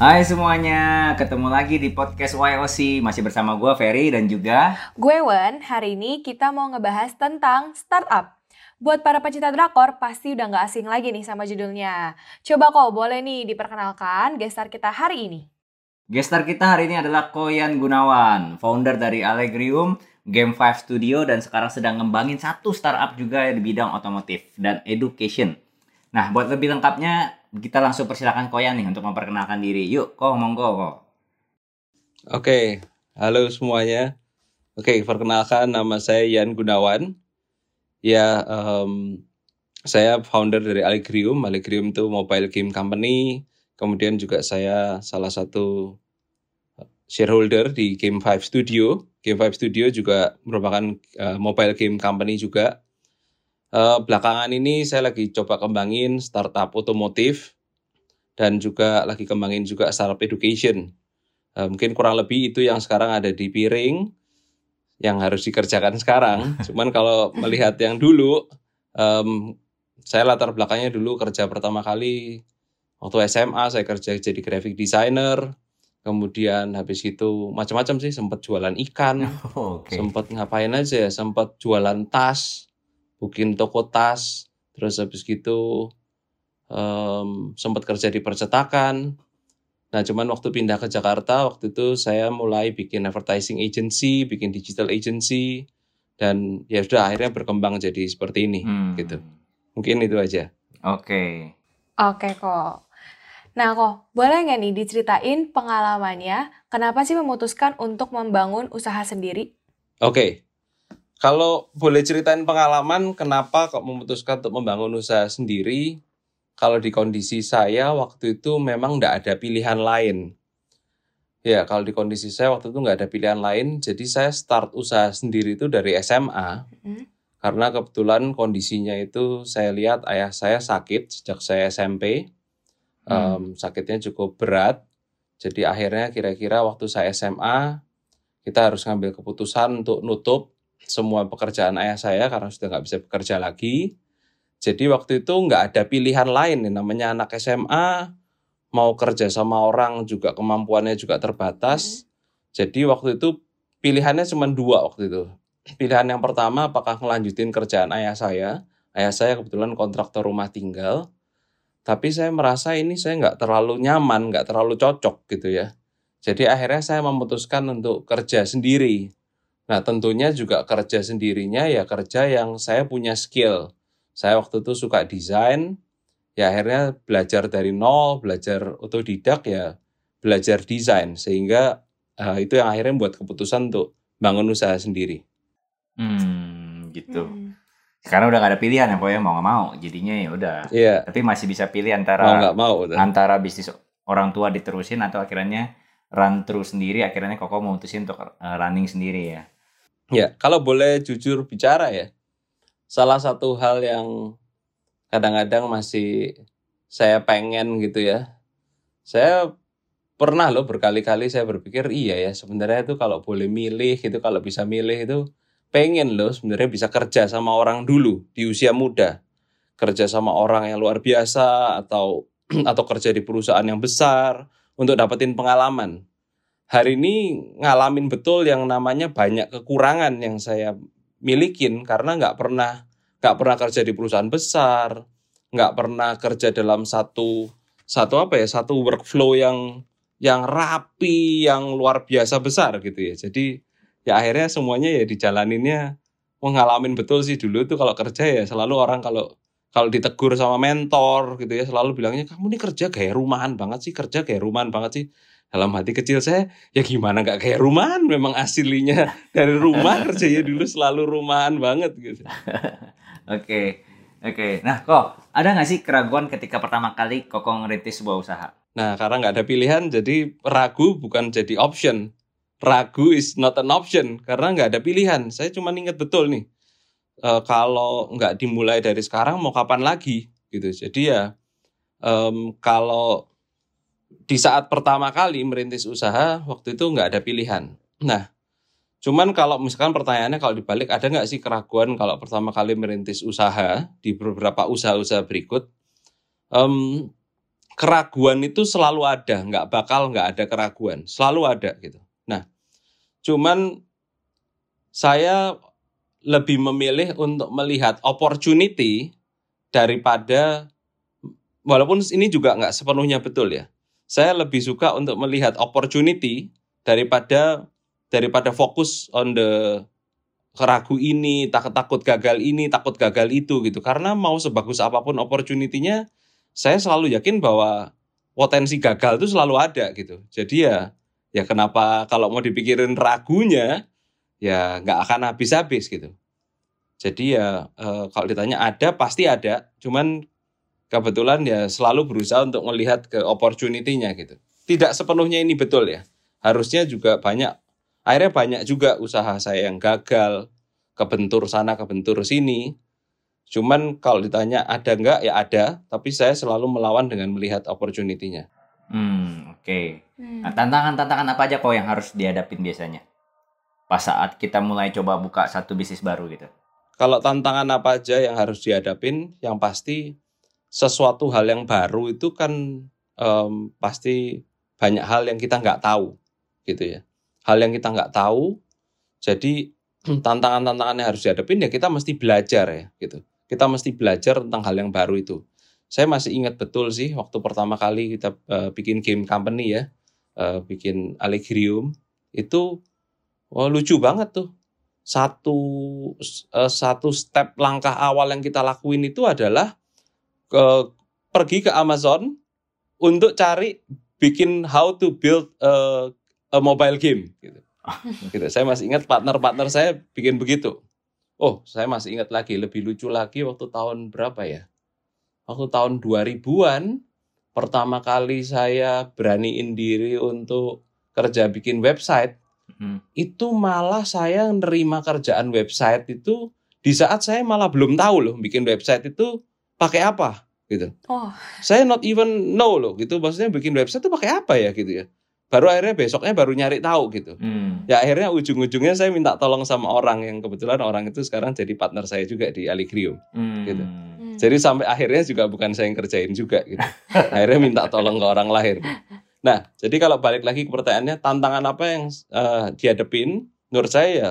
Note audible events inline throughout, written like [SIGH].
Hai semuanya, ketemu lagi di podcast YOC Masih bersama gue Ferry dan juga Gue Wen, hari ini kita mau ngebahas tentang startup. Buat para pecinta drakor, pasti udah nggak asing lagi nih sama judulnya. Coba kok boleh nih diperkenalkan gestar kita hari ini. Gestar kita hari ini adalah Koyan Gunawan Founder dari Allegrium, Game 5 Studio Dan sekarang sedang ngembangin satu startup juga di bidang otomotif dan education Nah buat lebih lengkapnya kita langsung persilakan Koyan nih untuk memperkenalkan diri Yuk, kok monggo kok Oke, halo semuanya. Oke, perkenalkan nama saya Yan Gunawan. Ya, em, saya founder dari Allegrium. Allegrium itu mobile game company. Kemudian juga saya salah satu shareholder di Game 5 Studio. Game 5 Studio juga merupakan eh, mobile game company juga. Eh, belakangan ini saya lagi coba kembangin startup otomotif dan juga lagi kembangin juga startup education. Eh, mungkin kurang lebih itu yang sekarang ada di piring yang harus dikerjakan sekarang. [LAUGHS] Cuman kalau melihat yang dulu, em, saya latar belakangnya dulu kerja pertama kali waktu SMA saya kerja jadi graphic designer. Kemudian habis itu macam-macam sih sempat jualan ikan, [LAUGHS] Oke sempat ngapain aja sempat jualan tas, bikin toko tas, terus habis gitu em, sempat kerja di percetakan. Nah, cuman waktu pindah ke Jakarta, waktu itu saya mulai bikin advertising agency, bikin digital agency, dan ya sudah akhirnya berkembang jadi seperti ini, Hmm. gitu. Mungkin itu aja. Oke Oke kok. Nah kok, boleh nggak nih diceritain pengalamannya, kenapa sih memutuskan untuk membangun usaha sendiri? Oke, kalau boleh ceritain pengalaman, kenapa kok memutuskan untuk membangun usaha sendiri? Kalau di kondisi saya waktu itu memang nggak ada pilihan lain. Ya, kalau di kondisi saya waktu itu nggak ada pilihan lain, jadi saya start usaha sendiri itu dari SMA. Hmm. Karena kebetulan kondisinya itu saya lihat ayah saya sakit sejak saya SMP. Hmm. Em, sakitnya cukup berat. Jadi akhirnya kira-kira waktu saya SMA, kita harus ngambil keputusan untuk nutup semua pekerjaan ayah saya karena sudah nggak bisa bekerja lagi. Jadi waktu itu nggak ada pilihan lain, nih, namanya anak SMA, mau kerja sama orang juga kemampuannya juga terbatas. Jadi waktu itu pilihannya cuma dua waktu itu. Pilihan yang pertama apakah ngelanjutin kerjaan ayah saya. Ayah saya kebetulan kontraktor rumah tinggal. Tapi saya merasa ini saya nggak terlalu nyaman, nggak terlalu cocok gitu ya. Jadi akhirnya saya memutuskan untuk kerja sendiri. Nah tentunya juga kerja sendirinya ya kerja yang saya punya skill. Saya waktu itu suka desain, ya akhirnya belajar dari nol, belajar otodidak ya belajar desain. Sehingga eh, itu yang akhirnya membuat keputusan untuk bangun usaha sendiri. Hmm, gitu Hmm. Sekarang udah gak ada pilihan ya pokoknya mau gak mau Jadinya ya udah Iya, Tapi masih bisa pilih mau antara mau. tuh. antara bisnis orang tua diterusin atau akhirnya run terus sendiri akhirnya koko memutusin untuk uh, running sendiri ya Ya, kalau boleh jujur bicara ya, salah satu hal yang kadang-kadang masih saya pengen gitu ya. Saya pernah loh berkali-kali saya berpikir iya ya sebenarnya itu kalau boleh milih gitu kalau bisa milih itu pengen loh sebenarnya bisa kerja sama orang dulu di usia muda. Kerja sama orang yang luar biasa atau [CLEARS THROAT] atau kerja di perusahaan yang besar untuk dapetin pengalaman hari ini ngalamin betul yang namanya banyak kekurangan yang saya milikin karena nggak pernah nggak pernah kerja di perusahaan besar nggak pernah kerja dalam satu satu apa ya satu workflow yang yang rapi yang luar biasa besar gitu ya. Jadi ya akhirnya semuanya ya dijalaninnya. Menghalamin betul sih dulu tuh kalau kerja ya selalu orang kalau kalau ditegur sama mentor gitu ya selalu bilangnya kamu nih kerja kayak rumahan banget sih kerja kayak rumahan banget sih dalam hati kecil saya ya gimana nggak kayak rumahan? Memang aslinya dari rumah [LAUGHS] kerjanya dulu selalu rumahan banget gitu. [LAUGHS] Oke, oke. Nah, kok ada nggak sih keraguan ketika pertama kali koko ngerintis sebuah usaha? nah karena nggak ada pilihan jadi ragu bukan jadi option. Ragu is not an option karena nggak ada pilihan. Saya cuma ingat betul nih eh, kalau nggak dimulai dari sekarang mau kapan lagi? Gitu. Jadi ya em, kalau di saat pertama kali merintis usaha waktu itu nggak ada pilihan nah Cuman kalau misalkan pertanyaannya kalau dibalik ada nggak sih keraguan kalau pertama kali merintis usaha di beberapa usaha-usaha berikut? Em, keraguan itu selalu ada, nggak bakal nggak ada keraguan, selalu ada gitu. Nah, cuman saya lebih memilih untuk melihat opportunity daripada walaupun ini juga nggak sepenuhnya betul ya. Saya lebih suka untuk melihat opportunity daripada daripada fokus on the keragu ini, takut takut gagal ini, takut gagal itu gitu. Karena mau sebagus apa pun opportunity-nya, saya selalu yakin bahwa potensi gagal itu selalu ada gitu. Jadi ya ya kenapa kalau mau dipikirin ragunya ya nggak akan habis-habis gitu. Jadi ya e, kalau ditanya ada pasti ada, cuman kebetulan ya selalu berusaha untuk melihat ke opportunity-nya gitu. Tidak sepenuhnya ini betul ya. Harusnya juga banyak akhirnya banyak juga usaha saya yang gagal, kebentur sana, kebentur sini. Cuman kalau ditanya ada nggak ya ada, tapi saya selalu melawan dengan melihat opportunity-nya. Hmm, oke. Okay. Hmm. Nah, tantangan-tantangan apa aja kok yang harus dihadapin biasanya? Pas saat kita mulai coba buka satu bisnis baru gitu. Kalau tantangan apa aja yang harus dihadapin, yang pasti sesuatu hal yang baru itu kan um, pasti banyak hal yang kita nggak tahu, gitu ya. Hal yang kita nggak tahu, jadi [CLEARS THROAT] tantangan-tantangan yang harus dihadapin ya kita mesti belajar ya, gitu. Kita mesti belajar tentang hal yang baru itu. Saya masih ingat betul sih waktu pertama kali kita uh, bikin game company ya, uh, bikin Allegrium itu oh, lucu banget tuh. Satu uh, satu step langkah awal yang kita lakuin itu adalah ke pergi ke Amazon untuk cari bikin how to build a, a mobile game gitu. [LAUGHS] gitu. Saya masih ingat partner-partner saya bikin begitu. Oh, saya masih ingat lagi, lebih lucu lagi waktu tahun berapa ya? Waktu tahun 2000-an, pertama kali saya beraniin diri untuk kerja bikin website, Hmm. itu malah saya nerima kerjaan website itu di saat saya malah belum tahu loh bikin website itu pakai apa gitu. Oh, Saya not even know loh gitu, maksudnya bikin website itu pakai apa ya gitu ya. Baru akhirnya besoknya baru nyari tahu gitu. Hmm. Ya akhirnya ujung-ujungnya saya minta tolong sama orang yang kebetulan orang itu sekarang jadi partner saya juga di Allegrium. Hmm. Gitu. hmm. Jadi sampai akhirnya juga bukan saya yang kerjain juga gitu. akhirnya minta tolong ke orang lain. Nah, jadi kalau balik lagi ke pertanyaannya, tantangan apa yang eh, dihadepin? Menurut saya ya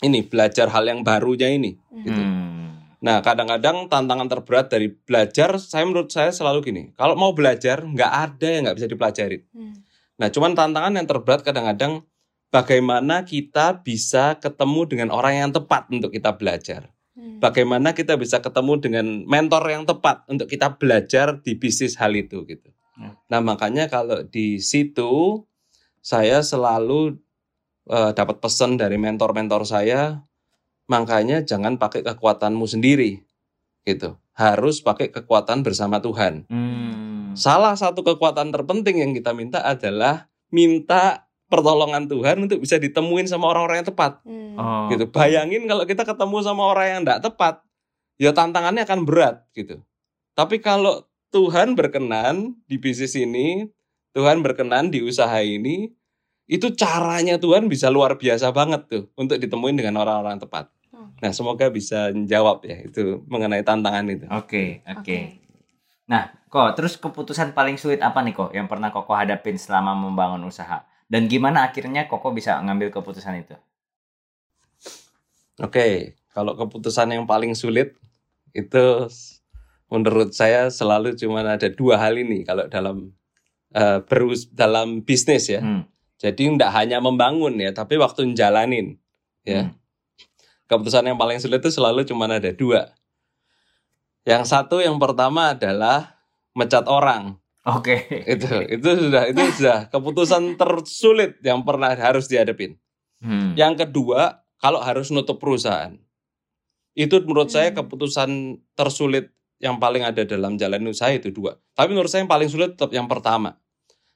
ini belajar hal yang barunya ini. Gitu. Hmm. Nah, kadang-kadang tantangan terberat dari belajar, saya menurut saya selalu gini. Kalau mau belajar, nggak ada yang nggak bisa dipelajarin. Hmm. Nah, cuman tantangan yang terberat kadang-kadang bagaimana kita bisa ketemu dengan orang yang tepat untuk kita belajar. Hmm. Bagaimana kita bisa ketemu dengan mentor yang tepat untuk kita belajar di bisnis hal itu gitu. Hmm. Nah, makanya kalau di situ saya selalu eh, dapat pesan dari mentor-mentor saya, makanya jangan pakai kekuatanmu sendiri gitu. Harus pakai kekuatan bersama Tuhan. Hmm. Salah satu kekuatan terpenting yang kita minta adalah minta pertolongan Tuhan untuk bisa ditemuin sama orang-orang yang tepat. Hmm. Oh. Gitu. Bayangin kalau kita ketemu sama orang yang tidak tepat, ya tantangannya akan berat gitu. Tapi kalau Tuhan berkenan di bisnis ini, Tuhan berkenan di usaha ini, itu caranya Tuhan bisa luar biasa banget tuh untuk ditemuin dengan orang-orang tepat. Hmm. Nah, semoga bisa menjawab ya itu mengenai tantangan itu. Oke, oke. Oke. Nah, kok terus keputusan paling sulit apa nih kok yang pernah Koko hadapin selama membangun usaha? Dan gimana akhirnya Koko bisa ngambil keputusan itu? Oke, kalau keputusan yang paling sulit itu menurut saya selalu cuma ada dua hal ini kalau dalam eh, berus dalam bisnis ya. Hmm. Jadi tidak hanya membangun ya, tapi waktu menjalanin ya. Hmm. Keputusan yang paling sulit itu selalu cuma ada dua. Yang satu yang pertama adalah mecat orang. Oke. Itu itu sudah itu sudah keputusan tersulit yang pernah harus dihadapin. Hmm. Yang kedua, kalau harus nutup perusahaan. Itu menurut saya Hmm. keputusan tersulit yang paling ada dalam jalan usaha itu dua. Tapi menurut saya yang paling sulit tetap yang pertama.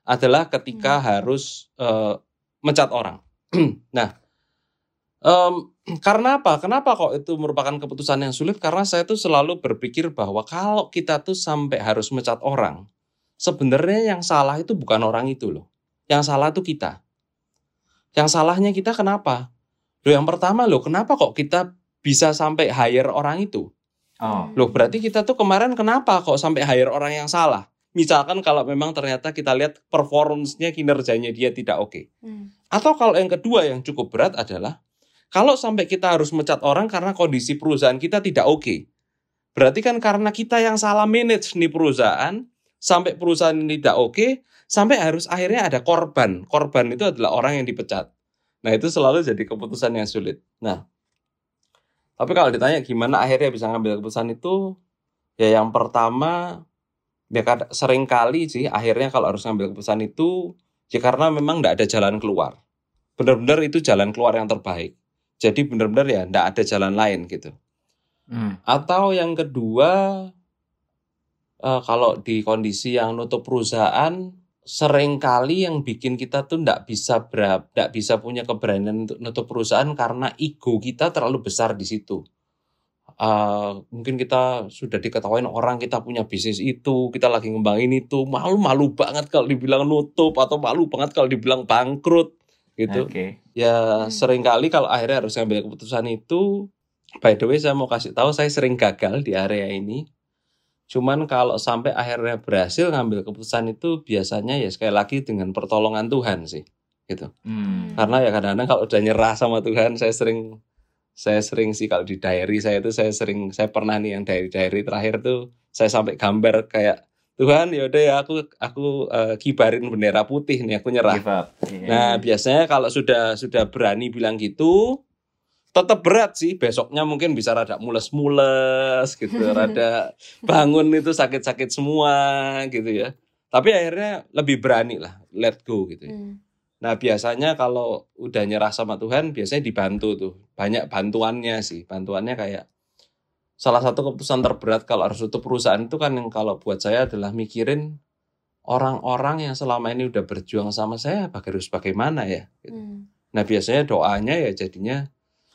Adalah ketika harus eh, mencat orang. [CLEARS THROAT] nah, em, karena apa? Kenapa kok itu merupakan keputusan yang sulit? Karena saya tuh selalu berpikir bahwa kalau kita tuh sampai harus mencat orang, sebenarnya yang salah itu bukan orang itu loh. Yang salah itu kita. Yang salahnya kita kenapa? Loh yang pertama loh, kenapa kok kita bisa sampai hire orang itu? Oh. Loh berarti kita tuh kemarin kenapa kok sampai hire orang yang salah? Misalkan kalau memang ternyata kita lihat performance-nya kinerjanya dia tidak oke. Hmm. Atau kalau yang kedua yang cukup berat adalah kalau sampai kita harus mecat orang karena kondisi perusahaan kita tidak oke. Berarti kan karena kita yang salah manage nih perusahaan, sampai perusahaan ini tidak oke, sampai harus akhirnya ada korban. Korban itu adalah orang yang dipecat. Nah, itu selalu jadi keputusan yang sulit. Nah, tapi kalau ditanya gimana akhirnya bisa ngambil keputusan itu, ya yang pertama ya sering kali sih akhirnya kalau harus ngambil keputusan itu ya karena memang tidak ada jalan keluar. Benar-benar itu jalan keluar yang terbaik. Jadi benar-benar ya tidak ada jalan lain gitu. Hmm. Atau yang kedua, eh, kalau di kondisi yang nutup perusahaan, sering kali yang bikin kita tuh nggak bisa berap, nggak bisa punya keberanian untuk nutup perusahaan karena ego kita terlalu besar di situ. Eh, mungkin kita sudah diketahui orang kita punya bisnis itu, kita lagi ngembangin itu, malu-malu banget kalau dibilang nutup atau malu banget kalau dibilang bangkrut gitu. Oke. Ya Hmm. sering kali kalau akhirnya harus ngambil keputusan itu, by the way saya mau kasih tahu saya sering gagal di area ini. Cuman kalau sampai akhirnya berhasil ngambil keputusan itu biasanya ya sekali lagi dengan pertolongan Tuhan sih, gitu. Hmm. Karena ya kadang-kadang kalau udah nyerah sama Tuhan, saya sering saya sering sih kalau di diary saya itu saya sering saya pernah nih yang diary diary terakhir tuh saya sampai gambar kayak Tuhan yaudah ya aku aku eh, kibarin bendera putih nih aku nyerah. Give up. Iya. Nah, biasanya kalau sudah sudah berani bilang gitu, tetap berat sih. Besoknya mungkin bisa rada mules-mules gitu, [LAUGHS] rada bangun itu sakit-sakit semua gitu ya. Tapi akhirnya lebih berani lah, let go gitu ya. Hmm. Nah, biasanya kalau udah nyerah sama Tuhan, biasanya dibantu tuh. Banyak bantuannya sih. Bantuannya kayak salah satu keputusan terberat kalau harus tutup perusahaan itu kan yang kalau buat saya adalah mikirin orang-orang yang selama ini udah berjuang sama saya harus bagaimana ya. gitu. Hmm. Nah, biasanya doanya ya jadinya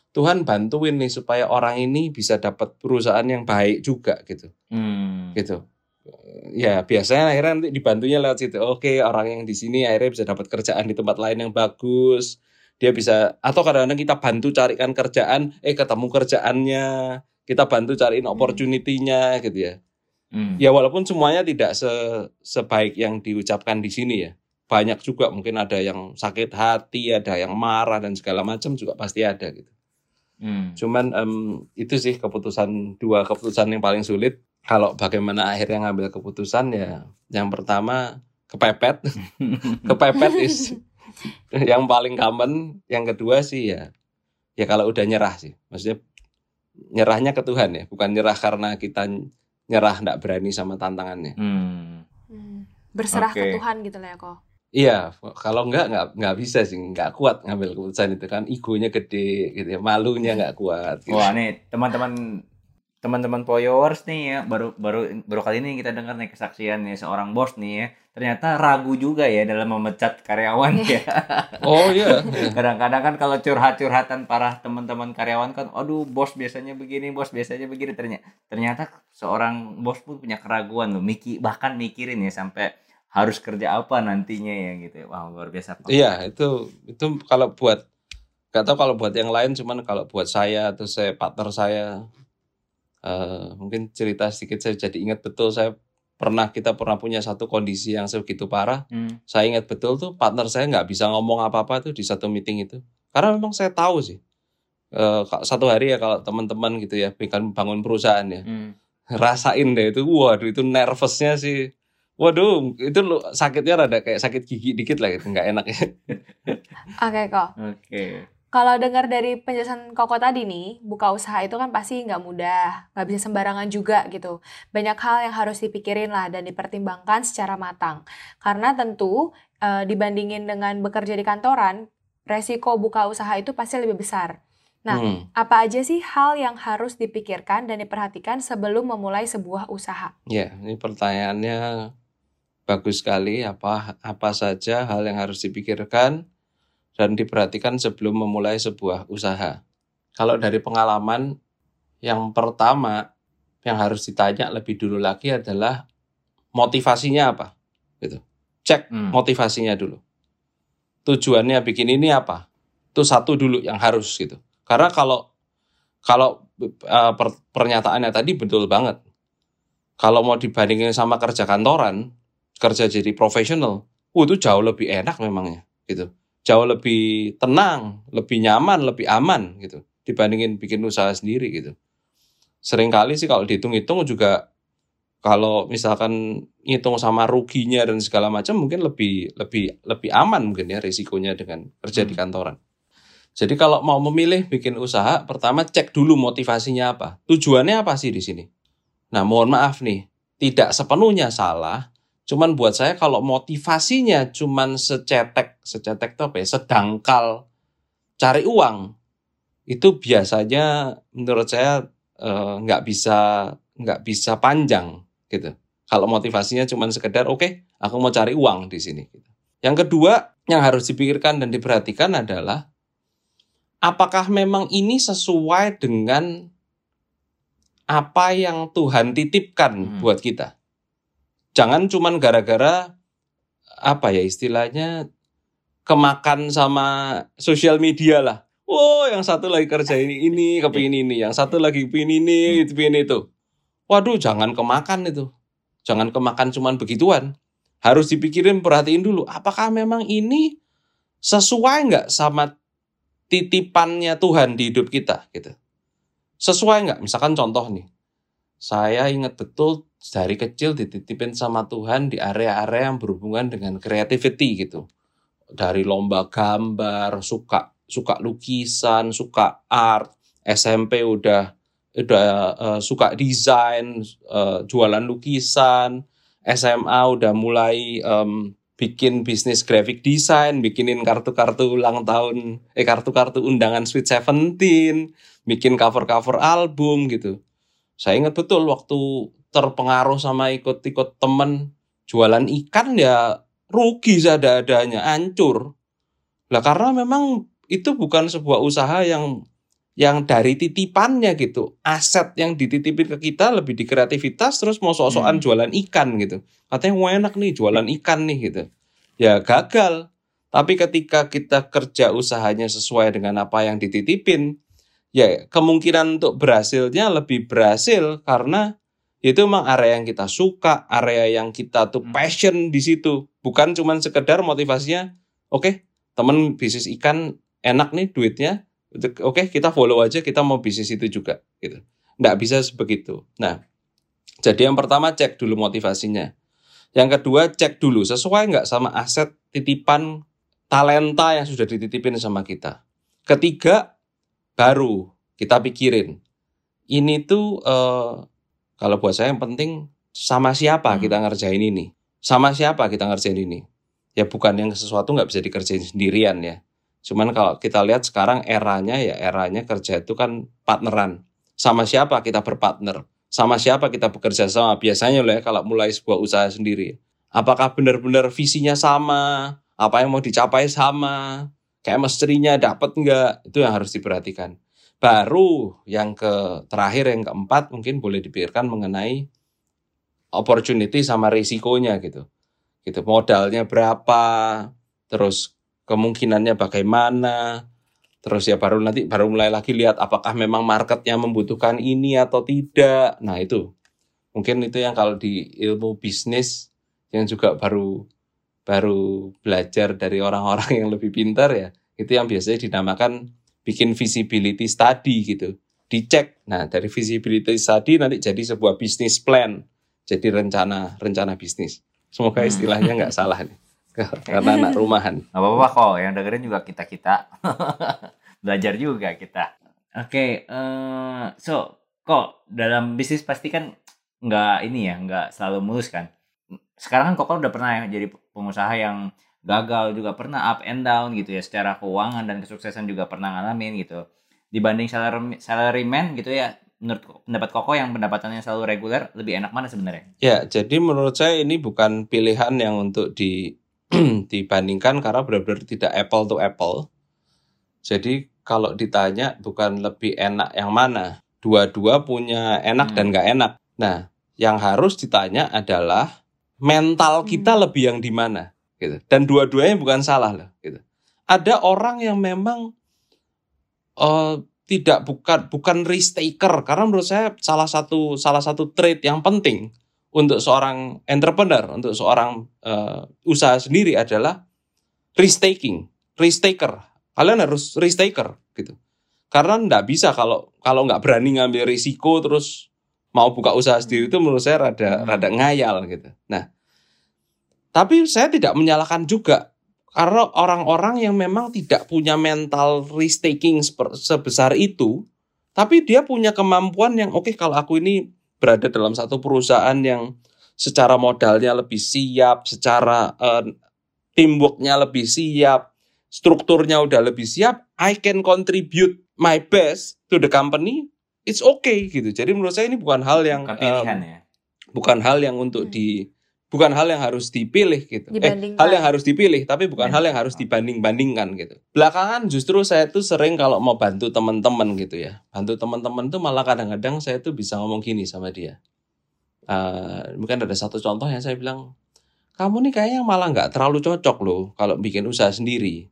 Tuhan bantuin nih supaya orang ini bisa dapat perusahaan yang baik juga gitu Hmm. gitu. Ya biasanya akhirnya nanti dibantunya lewat situ. Oke orang yang di sini akhirnya bisa dapat kerjaan di tempat lain yang bagus. Dia bisa atau kadang-kadang kita bantu carikan kerjaan, eh ketemu kerjaannya, kita bantu cariin Hmm. opportunity-nya gitu ya. Hmm. Ya walaupun semuanya tidak se sebaik yang diucapkan di sini ya. Banyak juga mungkin ada yang sakit hati, ada yang marah dan segala macam juga pasti ada gitu. Hmm. Cuman em, itu sih keputusan dua keputusan yang paling sulit. Kalau bagaimana akhirnya ngambil keputusan ya, yang pertama kepepet, [LAUGHS] kepepet is yang paling common. Yang kedua sih ya, ya kalau udah nyerah sih, maksudnya nyerahnya ke Tuhan ya, bukan nyerah karena kita nyerah nggak berani sama tantangannya. Hmm. Hmm. Berserah Oke. ke Tuhan gitu lah ya kok. Iya, kalau nggak nggak nggak bisa sih, nggak kuat ngambil keputusan itu kan, egonya gede gitu ya, malunya nggak kuat. Gitu. Wah nih teman-teman teman-teman Poyowers nih ya baru baru baru kali ini kita dengar nih kesaksian nih seorang bos nih ya. Ternyata ragu juga ya dalam memecat karyawan ya. [LAUGHS] Oh iya, kadang-kadang kan kalau curhat-curhatan para teman-teman karyawan kan aduh bos biasanya begini bos biasanya begini. Ternyata ternyata seorang bos pun punya keraguan loh mikir bahkan mikirin ya sampai harus kerja apa nantinya ya gitu wah luar biasa. Pak. Iya, itu itu kalau buat gak tahu kalau buat yang lain cuman kalau buat saya atau saya partner saya eh mungkin cerita sedikit saya jadi ingat betul saya pernah kita pernah punya satu kondisi yang sebegitu parah. Hmm. Saya ingat betul tuh partner saya nggak bisa ngomong apa-apa tuh di satu meeting itu. Karena memang saya tahu sih. eh, ka- satu hari ya kalau teman-teman gitu ya bikin bangun perusahaan ya Hmm. [LAUGHS] rasain deh itu waduh itu nervousnya sih waduh itu lo sakitnya rada kayak sakit gigi dikit lah gitu nggak enak ya [LAUGHS] Oke kok. oke Kalau dengar dari penjelasan Koko tadi nih, buka usaha itu kan pasti nggak mudah, nggak bisa sembarangan juga gitu. Banyak hal yang harus dipikirin lah dan dipertimbangkan secara matang. Karena tentu eh, dibandingin dengan bekerja di kantoran, resiko buka usaha itu pasti lebih besar. Nah, Hmm. Apa aja sih hal yang harus dipikirkan dan diperhatikan sebelum memulai sebuah usaha? Ya, ini pertanyaannya bagus sekali. Apa apa saja hal yang harus dipikirkan dan diperhatikan sebelum memulai sebuah usaha? Kalau dari pengalaman, yang pertama yang harus ditanya lebih dulu lagi adalah motivasinya apa, gitu. Cek Hmm. motivasinya dulu. Tujuannya bikin ini apa? Itu satu dulu yang harus gitu. Karena kalau kalau per- pernyataannya tadi betul banget kalau mau dibandingin sama kerja kantoran, kerja jadi profesional, oh, itu jauh lebih enak memangnya gitu. Jauh lebih tenang, lebih nyaman, lebih aman gitu dibandingin bikin usaha sendiri gitu. Seringkali sih kalau dihitung-hitung juga kalau misalkan ngitung sama ruginya dan segala macam mungkin lebih lebih lebih aman mungkin ya risikonya dengan kerja di Hmm. kantoran. Jadi kalau mau memilih bikin usaha, pertama cek dulu motivasinya apa. Tujuannya apa sih di sini? Nah, mohon maaf nih, tidak sepenuhnya salah. Cuman buat saya kalau motivasinya cuman secetek, secetek itu apa ya, sedangkal cari uang, itu biasanya menurut saya eh, nggak bisa nggak bisa panjang gitu. Kalau motivasinya cuman sekedar oke, aku mau cari uang di sini. gitu. Yang kedua yang harus dipikirkan dan diperhatikan adalah apakah memang ini sesuai dengan apa yang Tuhan titipkan Hmm. buat kita. Jangan cuman gara-gara apa ya istilahnya kemakan sama sosial media lah. Oh, yang satu lagi kerja ini ini kepingin ini, yang satu lagi kepingin ini, kepingin itu. Waduh, jangan kemakan itu. Jangan kemakan cuman begituan. Harus dipikirin, perhatiin dulu. Apakah memang ini sesuai nggak sama titipannya Tuhan di hidup kita gitu. Sesuai nggak? Misalkan contoh nih. Saya ingat betul dari kecil dititipin sama Tuhan di area-area yang berhubungan dengan creativity gitu. Dari lomba gambar, suka suka lukisan, suka art, SMP udah udah eh, suka desain, eh, jualan lukisan, SMA udah mulai em, bikin bisnis graphic design, bikinin kartu-kartu ulang tahun, eh kartu-kartu undangan Sweet Seventeen, bikin cover-cover album gitu. Saya ingat betul waktu terpengaruh sama ikut-ikut temen jualan ikan ya rugi seadanya, hancur. Lah karena memang itu bukan sebuah usaha yang yang dari titipannya gitu. Aset yang dititipin ke kita lebih di kreativitas terus mau sok-sokan Hmm. jualan ikan gitu. Katanya wah enak nih jualan ikan nih gitu. Ya gagal. Tapi ketika kita kerja usahanya sesuai dengan apa yang dititipin, ya kemungkinan untuk berhasilnya lebih berhasil karena itu memang area yang kita suka, area yang kita tuh Hmm. passion di situ. Bukan cuman sekedar motivasinya, oke temen bisnis ikan enak nih duitnya, oke kita follow aja kita mau bisnis itu juga gitu. Nggak bisa sebegitu. Nah, jadi yang pertama cek dulu motivasinya. Yang kedua cek dulu sesuai nggak sama aset titipan talenta yang sudah dititipin sama kita. Ketiga baru kita pikirin ini tuh eh, kalau buat saya yang penting sama siapa Hmm. kita ngerjain ini, sama siapa kita ngerjain ini. Ya bukan yang sesuatu nggak bisa dikerjain sendirian ya. Cuman kalau kita lihat sekarang eranya ya eranya kerja itu kan partneran. Sama siapa kita berpartner? Sama siapa kita bekerja sama? Biasanya loh ya kalau mulai sebuah usaha sendiri. Apakah benar-benar visinya sama? Apa yang mau dicapai sama? Chemistry-nya dapat nggak? Itu yang harus diperhatikan. Baru yang ke terakhir yang keempat mungkin boleh dipikirkan mengenai opportunity sama risikonya gitu. Gitu modalnya berapa, terus kemungkinannya bagaimana, terus ya baru nanti baru mulai lagi lihat apakah memang marketnya membutuhkan ini atau tidak. Nah itu mungkin itu yang kalau di ilmu bisnis yang juga baru baru belajar dari orang-orang yang lebih pintar ya itu yang biasanya dinamakan bikin visibility study gitu dicek nah dari visibility study nanti jadi sebuah bisnis plan jadi rencana rencana bisnis semoga Hmm. istilahnya nggak salah nih [LAUGHS] karena anak rumahan Gak apa-apa kok, yang dengerin juga kita-kita. [LAUGHS] Belajar juga kita. Oke, eh so, kok dalam bisnis pasti kan nggak ini ya, nggak selalu mulus kan. Sekarang kan kok udah pernah ya jadi pengusaha yang gagal juga pernah up and down gitu ya secara keuangan dan kesuksesan juga pernah ngalamin gitu. Dibanding salary salaryman gitu ya, menurut pendapat Koko yang pendapatannya selalu reguler lebih enak mana sebenarnya? Ya, jadi menurut saya ini bukan pilihan yang untuk di [CLEARS THROAT] dibandingkan karena benar-benar tidak apple to apple. Jadi kalau ditanya bukan lebih enak yang mana, dua-dua punya enak Hmm. dan nggak enak. Nah, yang harus ditanya adalah mental kita lebih yang di mana, gitu. Dan dua-duanya bukan salah loh, gitu. Ada orang yang memang eh, tidak bukan bukan risk taker karena menurut saya salah satu salah satu trait yang penting untuk seorang entrepreneur, untuk seorang uh, usaha sendiri adalah risk taking, risk taker. Kalian harus risk taker gitu. Karena nggak bisa kalau kalau nggak berani ngambil risiko terus mau buka usaha sendiri itu menurut saya rada rada ngayal gitu. Nah, tapi saya tidak menyalahkan juga karena orang-orang yang memang tidak punya mental risk taking sebesar itu, tapi dia punya kemampuan yang oke okay, kalau aku ini berada dalam satu perusahaan yang secara modalnya lebih siap, secara uh, teamworknya lebih siap, strukturnya udah lebih siap, I can contribute my best to the company, it's okay gitu. Jadi menurut saya ini bukan hal yang bukan pilihan um, ya. Bukan hal yang untuk hmm. di bukan hal yang harus dipilih gitu. Eh, hal yang harus dipilih tapi bukan ya. hal yang harus dibanding-bandingkan gitu. Belakangan justru saya tuh sering kalau mau bantu teman-teman gitu ya. Bantu teman-teman tuh malah kadang-kadang saya tuh bisa ngomong gini sama dia. Uh, mungkin ada satu contoh yang saya bilang, kamu nih kayaknya malah nggak terlalu cocok loh kalau bikin usaha sendiri.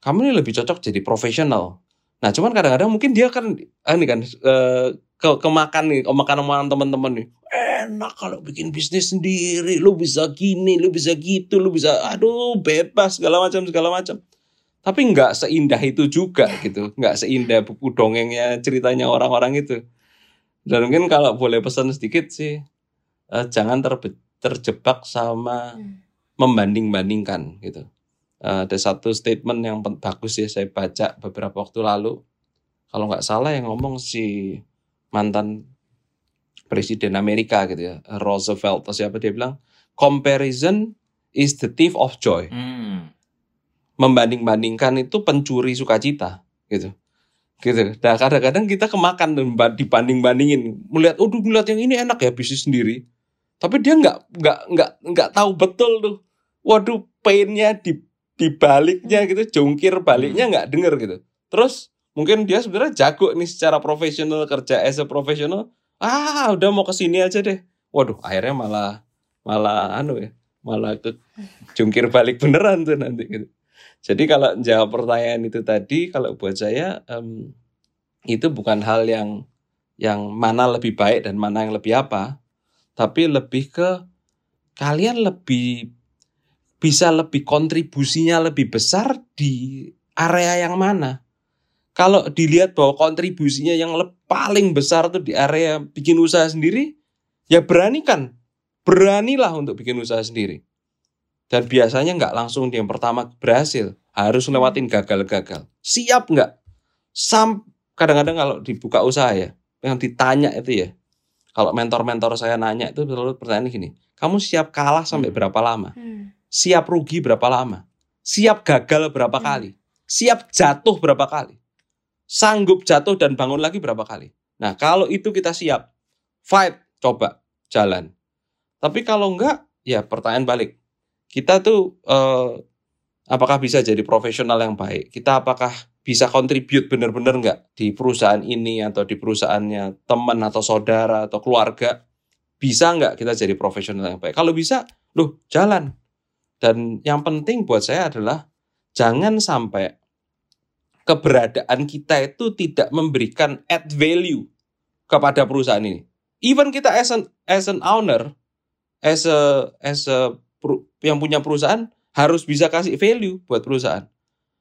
Kamu ini lebih cocok jadi profesional. Nah, cuman kadang-kadang mungkin dia kan ini kan uh, ke kemakan nih, kemakan omongan teman-teman nih enak kalau bikin bisnis sendiri. Lu bisa gini lu bisa gitu lu bisa aduh bebas segala macam segala macam. Tapi nggak seindah itu juga gitu. Nggak seindah buku dongengnya ceritanya orang-orang itu. Dan mungkin kalau boleh pesan sedikit sih uh, jangan terbe terjebak sama hmm. membanding-bandingkan gitu. Uh, ada satu statement yang bagus ya saya baca beberapa waktu lalu. Kalau nggak salah yang ngomong si mantan presiden Amerika gitu ya, Roosevelt atau siapa dia bilang, comparison is the thief of joy. Hmm. Membanding-bandingkan itu pencuri sukacita gitu. Gitu. Nah, kadang-kadang kita kemakan dibanding-bandingin, melihat, oh, melihat yang ini enak ya bisnis sendiri. Tapi dia nggak nggak nggak nggak tahu betul tuh. Waduh, painnya di di baliknya gitu, jungkir baliknya hmm. nggak denger gitu. Terus mungkin dia sebenarnya jago nih secara profesional kerja as a profesional, ah udah mau ke sini aja deh. Waduh akhirnya malah malah anu ya malah ke jungkir balik beneran tuh nanti gitu. Jadi kalau jawab pertanyaan itu tadi kalau buat saya um, itu bukan hal yang yang mana lebih baik dan mana yang lebih apa tapi lebih ke kalian lebih bisa lebih kontribusinya lebih besar di area yang mana kalau dilihat bahwa kontribusinya yang paling besar tuh di area bikin usaha sendiri, ya beranikan. Beranilah untuk bikin usaha sendiri. Dan biasanya nggak langsung yang pertama berhasil. Harus lewatin gagal-gagal. Siap nggak? Sam kadang-kadang kalau dibuka usaha ya, yang ditanya itu ya. Kalau mentor-mentor saya nanya itu selalu pertanyaan gini, kamu siap kalah sampai hmm. berapa lama? Hmm. Siap rugi berapa lama? Siap gagal berapa hmm. kali? Siap jatuh berapa kali? Sanggup jatuh dan bangun lagi berapa kali. Nah, kalau itu kita siap, fight, coba, jalan. Tapi kalau enggak, ya pertanyaan balik. Kita tuh eh, apakah bisa jadi profesional yang baik? Kita apakah bisa contribute benar-benar enggak di perusahaan ini atau di perusahaannya teman atau saudara atau keluarga? Bisa enggak kita jadi profesional yang baik? Kalau bisa, loh jalan. Dan yang penting buat saya adalah jangan sampai keberadaan kita itu tidak memberikan add value kepada perusahaan ini. Even kita as an as an owner, as a as a yang punya perusahaan harus bisa kasih value buat perusahaan.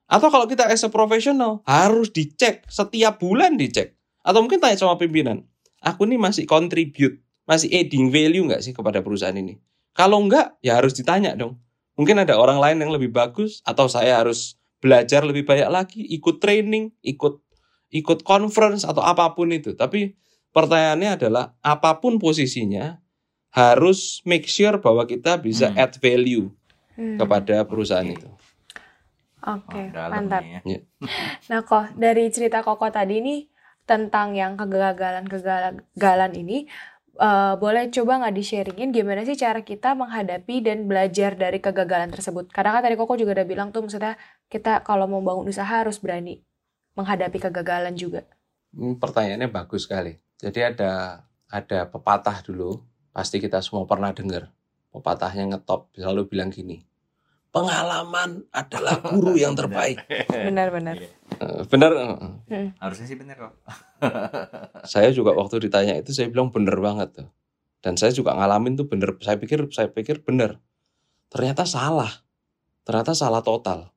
Atau kalau kita as a professional harus dicek setiap bulan dicek. Atau mungkin tanya sama pimpinan, aku ini masih contribute, masih adding value nggak sih kepada perusahaan ini? Kalau enggak, ya harus ditanya dong. Mungkin ada orang lain yang lebih bagus, atau saya harus belajar lebih banyak lagi, ikut training, ikut ikut conference atau apa pun itu. Tapi pertanyaannya adalah apa pun posisinya harus make sure bahwa kita bisa hmm. add value hmm. kepada perusahaan okay. itu. Oke, okay, oh, mantap. Ya. [LAUGHS] Nah, kok dari cerita Koko tadi nih tentang yang kegagalan-kegagalan ini uh, boleh coba nggak di-sharingin gimana sih cara kita menghadapi dan belajar dari kegagalan tersebut? Karena kan tadi Koko juga udah bilang tuh maksudnya kita kalau mau bangun usaha harus berani menghadapi kegagalan juga. Hmm, pertanyaannya bagus sekali. Jadi ada ada pepatah dulu, pasti kita semua pernah dengar. Pepatahnya ngetop selalu bilang gini, pengalaman adalah guru yang [LAUGHS] terbaik. Benar-benar. Eh, benar. Hmm. Harusnya sih benar kok. [LAUGHS] saya juga waktu ditanya itu saya bilang benar banget tuh. Dan saya juga ngalamin tuh bener, saya pikir saya pikir bener. Ternyata salah. Ternyata salah total.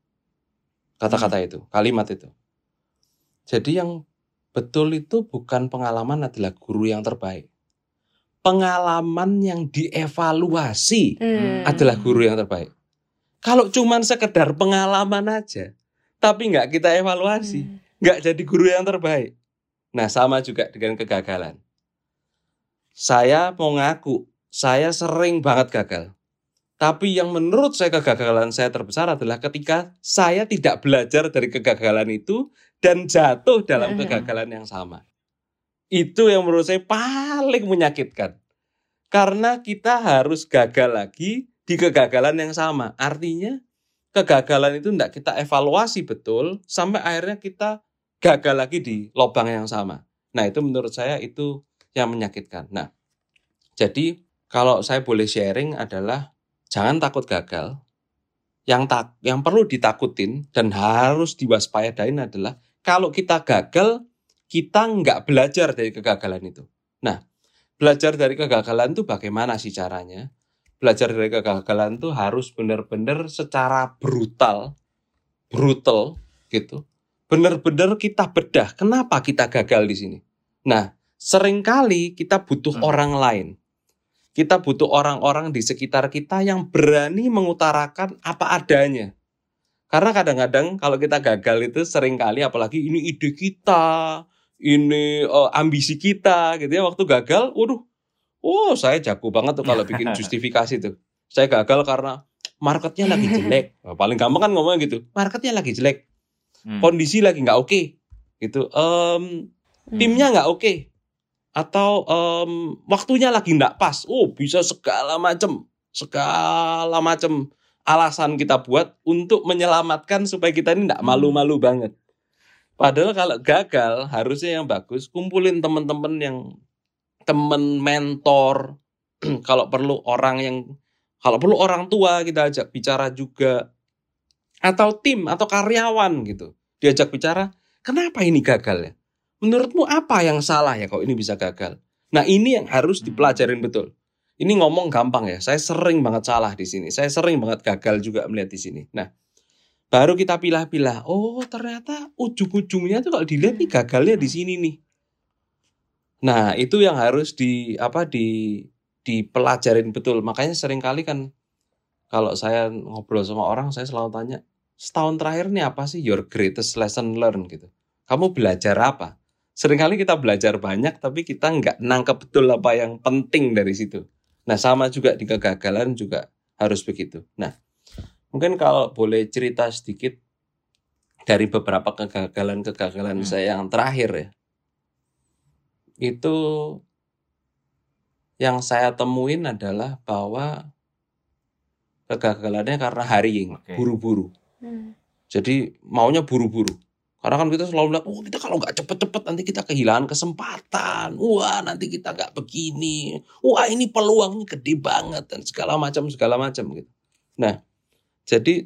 Kata-kata itu, kalimat itu. Jadi yang betul itu bukan pengalaman adalah guru yang terbaik. Pengalaman yang dievaluasi Hmm. adalah guru yang terbaik. Kalau cuman sekedar pengalaman aja, tapi nggak kita evaluasi, Hmm. nggak jadi guru yang terbaik. Nah, sama juga dengan kegagalan. Saya mau ngaku, saya sering banget gagal. Tapi yang menurut saya kegagalan saya terbesar adalah ketika saya tidak belajar dari kegagalan itu dan jatuh dalam kegagalan yang sama. Itu yang menurut saya paling menyakitkan. Karena kita harus gagal lagi di kegagalan yang sama. Artinya kegagalan itu tidak kita evaluasi betul sampai akhirnya kita gagal lagi di lubang yang sama. Nah, itu menurut saya itu yang menyakitkan. Nah, jadi kalau saya boleh sharing adalah jangan takut gagal. Yang tak yang perlu ditakutin dan harus diwaspadain adalah kalau kita gagal, kita nggak belajar dari kegagalan itu. Nah, belajar dari kegagalan itu bagaimana sih caranya? Belajar dari kegagalan itu harus benar-benar secara brutal, brutal gitu. Benar-benar kita bedah kenapa kita gagal di sini. Nah, sering kali kita butuh Hmm. orang lain. Kita butuh orang-orang di sekitar kita yang berani mengutarakan apa adanya. Karena kadang-kadang kalau kita gagal itu sering kali apalagi ini ide kita, ini eh, ambisi kita gitu ya waktu gagal, waduh. Oh, saya jago banget tuh kalau bikin [LAUGHS] justifikasi tuh. Saya gagal karena marketnya lagi jelek. [LAUGHS] Nah, paling gampang kan ngomongnya gitu. Marketnya lagi jelek, Hmm. kondisi lagi nggak oke. Gitu. Em, Hmm. timnya nggak oke atau em, waktunya lagi nggak pas oh bisa segala macam segala macam alasan kita buat untuk menyelamatkan supaya kita ini nggak malu-malu banget padahal kalau gagal harusnya yang bagus kumpulin teman-teman yang teman mentor [CLEARS THROAT] kalau perlu orang yang kalau perlu orang tua kita ajak bicara juga atau tim atau karyawan gitu diajak bicara kenapa ini gagal ya menurutmu apa yang salah ya kalau ini bisa gagal? Nah ini yang harus dipelajarin betul. Ini ngomong gampang ya. Saya sering banget salah di sini. Saya sering banget gagal juga melihat di sini. Nah baru kita pilah-pilah. Oh ternyata ujung-ujungnya tuh kalau dilihat nih gagalnya di sini nih. Nah itu yang harus di apa di dipelajarin betul. Makanya sering kali kan kalau saya ngobrol sama orang saya selalu tanya setahun terakhir nih apa sih your greatest lesson learned gitu. Kamu belajar apa? sering kali kita belajar banyak tapi kita nggak nangkep betul apa yang penting dari situ. Nah sama juga di kegagalan juga harus begitu. Nah mungkin kalau boleh cerita sedikit dari beberapa kegagalan-kegagalan Hmm. saya yang terakhir ya. Itu yang saya temuin adalah bahwa kegagalannya karena hurrying, Oke. buru-buru. Hmm. Jadi maunya buru-buru. Karena kan kita selalu bilang, oh kita kalau nggak cepet-cepet nanti kita kehilangan kesempatan. Wah nanti kita nggak begini. Wah ini peluangnya gede banget dan segala macam segala macam gitu. Nah jadi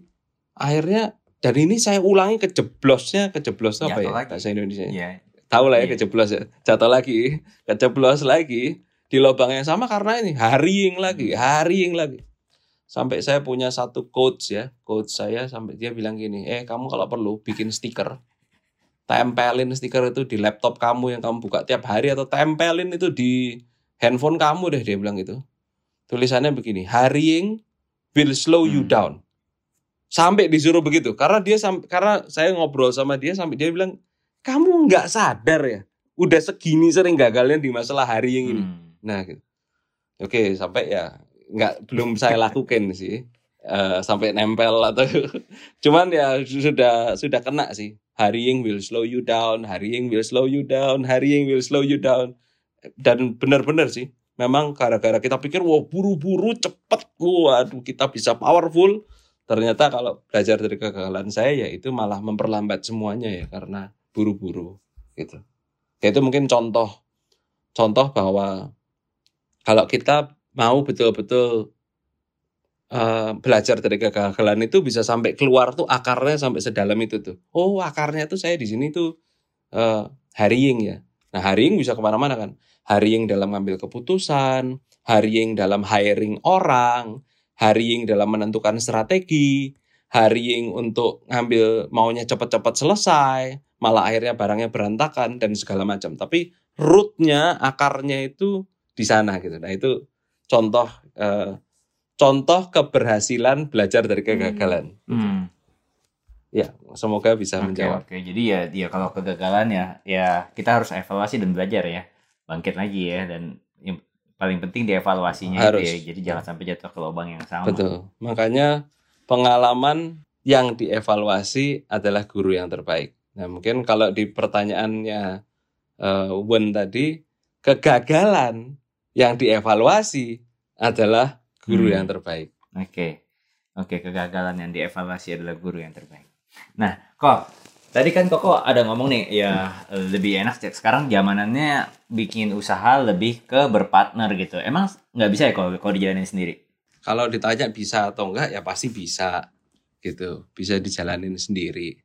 akhirnya dan ini saya ulangi kejeblosnya kejeblos apa Jatuh ya lagi. bahasa Indonesia? Iya. Tahu lah ya Iya. kejeblos ya. Jatuh lagi, kejeblos lagi di lubang yang sama karena ini hurrying lagi, hurrying lagi. Sampai saya punya satu coach ya, coach saya sampai dia bilang gini, eh kamu kalau perlu bikin stiker, tempelin stiker itu di laptop kamu yang kamu buka tiap hari atau tempelin itu di handphone kamu deh dia bilang gitu. Tulisannya begini, hurrying will slow you Hmm. down. Sampai disuruh begitu, karena dia sam- karena saya ngobrol sama dia sampai dia bilang, kamu nggak sadar ya, udah segini sering gagalnya di masalah hurrying ini. Hmm. Nah, gitu. Oke, sampai ya nggak belum saya lakukan sih. Eh, sampai nempel atau [LAUGHS] cuman ya sudah sudah kena sih. Hurrying will slow you down, hurrying will slow you down, hurrying will slow you down. Dan benar-benar sih, memang gara-gara kita pikir wah buru-buru cepet, waduh kita bisa powerful. Ternyata kalau belajar dari kegagalan saya ya itu malah memperlambat semuanya ya karena buru-buru gitu. Ya itu mungkin contoh contoh bahwa kalau kita mau betul-betul eh, belajar dari kegagalan itu bisa sampai keluar tuh akarnya sampai sedalam itu tuh. Oh akarnya tuh saya di sini tuh eh, hurrying ya. Nah, hurrying bisa ke mana-mana kan. Hurrying dalam ngambil keputusan, hurrying dalam hiring orang, hurrying dalam menentukan strategi, hurrying untuk ngambil maunya cepat-cepat selesai, malah akhirnya barangnya berantakan dan segala macam. Tapi rootnya, akarnya itu di sana gitu. Nah itu contoh eh, contoh keberhasilan belajar dari kegagalan. Hmm. Ya, semoga bisa Oke menjawab. oke. Jadi ya ya kalau kegagalan ya ya kita harus evaluasi dan belajar ya. Bangkit lagi ya dan yang paling penting dievaluasinya itu Harus. ya. Jadi jangan sampai jatuh ke lubang yang sama. Betul. Makanya pengalaman yang dievaluasi adalah guru yang terbaik. Nah, mungkin kalau di pertanyaannya eh, Wen tadi, kegagalan yang dievaluasi adalah guru Hmm. yang terbaik. Oke. Oke, kegagalan yang dievaluasi adalah guru yang terbaik. Nah, kok tadi kan Koko ada ngomong nih ya eh, lebih enak cek sekarang zamanannya bikin usaha lebih ke berpartner gitu. Emang nggak bisa ya kalau kalau dijalanin sendiri? Kalau ditanya bisa atau enggak, ya pasti bisa gitu. Bisa dijalanin sendiri.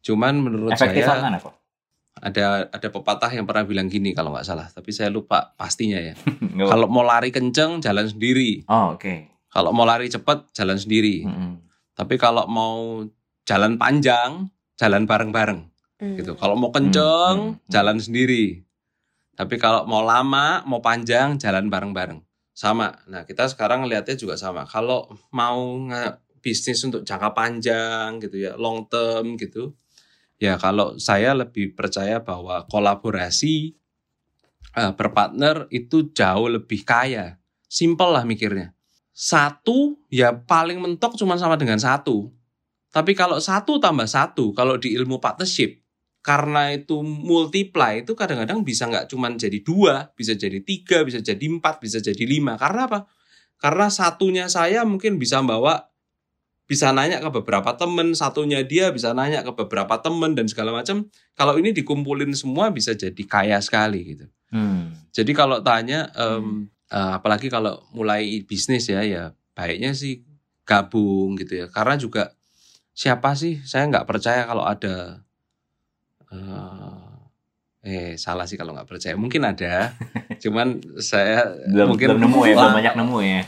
Cuman menurut Efektif saya mana kok? ada ada pepatah yang pernah bilang gini kalau nggak salah, tapi saya lupa pastinya ya. [LAUGHS] Kalau mau lari kenceng, jalan sendiri. Oh, oke. Kalau mau lari cepat, jalan sendiri. Mm-mm. Tapi kalau mau jalan panjang, jalan bareng-bareng Hmm. gitu. Kalau mau kenceng, Hmm, hmm, hmm. jalan sendiri. Tapi kalau mau lama, mau panjang, jalan bareng-bareng. Sama. Nah, kita sekarang lihatnya juga sama. Kalau mau bisnis untuk jangka panjang gitu ya, long term gitu. Ya, kalau saya lebih percaya bahwa kolaborasi eh, berpartner itu jauh lebih kaya. Simple lah mikirnya. Satu ya paling mentok cuma sama dengan satu. Tapi kalau satu tambah satu, kalau di ilmu partnership, karena itu multiply itu kadang-kadang bisa nggak cuma jadi dua, bisa jadi tiga, bisa jadi empat, bisa jadi lima. Karena apa? Karena satunya saya mungkin bisa bawa, bisa nanya ke beberapa temen, satunya dia bisa nanya ke beberapa temen dan segala macam. Kalau ini dikumpulin semua bisa jadi kaya sekali gitu. Hmm. Jadi kalau tanya, em, eh, apalagi kalau mulai bisnis ya, ya baiknya sih gabung gitu ya. Karena juga siapa sih? Saya nggak percaya kalau ada, eh, eh salah sih kalau nggak percaya. Mungkin ada, [LAUGHS] cuman saya Belum, mungkin belum nemu ya, belum [LAUGHS] banyak nemu ya.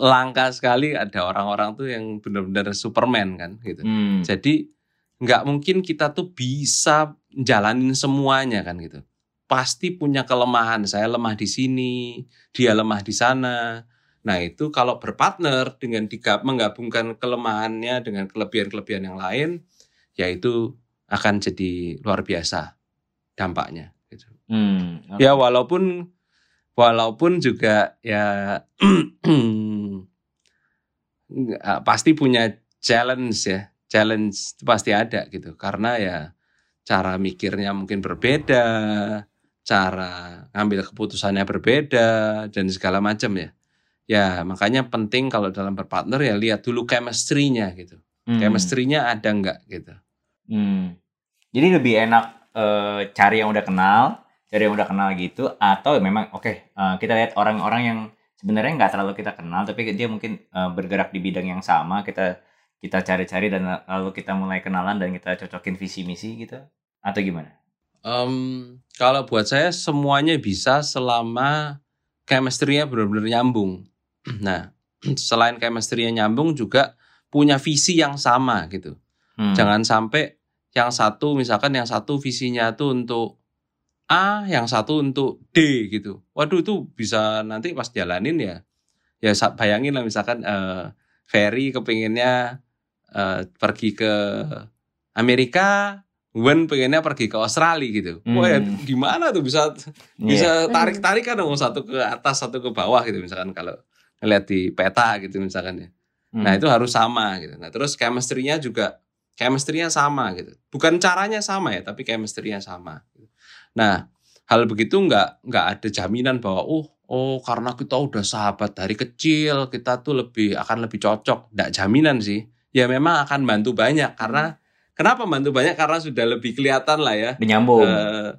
Langka sekali ada orang-orang tuh yang benar-benar Superman kan gitu. Hmm. Jadi nggak mungkin kita tuh bisa jalanin semuanya kan gitu. Pasti punya kelemahan. Saya lemah di sini, dia lemah di sana. Nah itu kalau berpartner dengan digab menggabungkan kelemahannya dengan kelebihan-kelebihan yang lain, ya itu akan jadi luar biasa dampaknya. Gitu. Hmm. oke. Ya walaupun walaupun juga ya nggak- [CLEARS THROAT] pasti punya challenge ya. Challenge itu pasti ada gitu. Karena ya cara mikirnya mungkin berbeda cara ngambil keputusannya berbeda dan segala macam ya. Ya makanya penting kalau dalam berpartner ya lihat dulu chemistry-nya gitu. Hmm. chemistry-nya ada nggak gitu. Hmm. Jadi lebih enak eh, cari yang udah kenal, cari yang udah kenal gitu, atau memang oke eh, kita lihat orang-orang yang sebenarnya nggak terlalu kita kenal, tapi dia mungkin eh, bergerak di bidang yang sama, kita kita cari-cari dan lalu kita mulai kenalan dan kita cocokin visi misi gitu, atau gimana? Em, kalau buat saya semuanya bisa selama chemistry-nya benar-benar nyambung. [CLEARS THROAT] Nah, [CLEARS THROAT] selain chemistry-nya nyambung juga punya visi yang sama gitu. Hmm. Jangan sampai yang satu misalkan yang satu visinya tuh untuk A, yang satu untuk D gitu. Waduh itu bisa nanti pas jalanin ya. Ya bayangin lah misalkan eh, Ferry kepinginnya eh, pergi ke Amerika, Wen pengennya pergi ke Australia gitu. Wah ya Hmm. gimana tuh bisa Iya. bisa tarik-tarik kan dong satu ke atas satu ke bawah gitu misalkan kalau ngeliat di peta gitu misalkan ya. Hmm. Nah itu harus sama gitu. Nah terus chemistry-nya juga chemistry-nya sama gitu. Bukan caranya sama ya, tapi chemistry-nya sama. Nah hal begitu nggak nggak ada jaminan bahwa oh oh karena kita udah sahabat dari kecil kita tuh lebih akan lebih cocok. Nggak jaminan sih. Ya memang akan bantu banyak karena kenapa bantu banyak karena sudah lebih kelihatan lah ya. Udah nyambung. Eh,